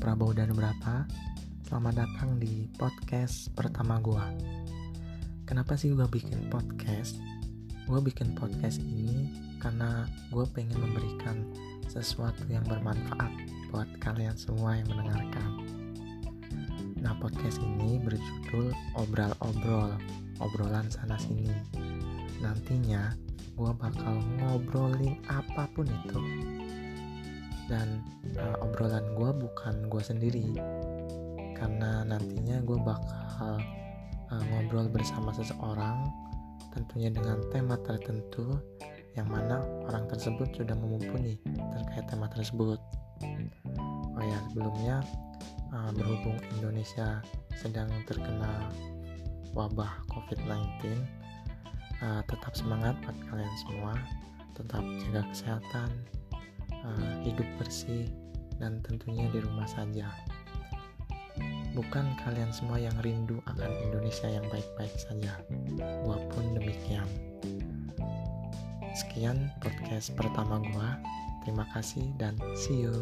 Prabowo dan Brata. Selamat datang di podcast pertama gue. Kenapa sih gue bikin podcast? Gue bikin podcast ini karena gue pengen memberikan sesuatu yang bermanfaat buat kalian semua yang mendengarkan. Nah, podcast ini berjudul Obrol-Obrol, obrolan sana-sini. Nantinya, gue bakal ngobrolin apa pun itu. Dan uh, obrolan gue bukan gue sendiri, karena nantinya gue bakal uh, ngobrol bersama seseorang tentunya dengan tema tertentu yang mana orang tersebut sudah mumpuni terkait tema tersebut. Oh ya, sebelumnya uh, berhubung Indonesia sedang terkena wabah COVID-19, uh, tetap semangat buat kalian semua, tetap jaga kesehatan, hidup bersih, dan tentunya di rumah saja. Bukan kalian semua yang rindu akan Indonesia yang baik-baik saja. Gua pun demikian. Sekian podcast pertama gua. Terima kasih dan see you.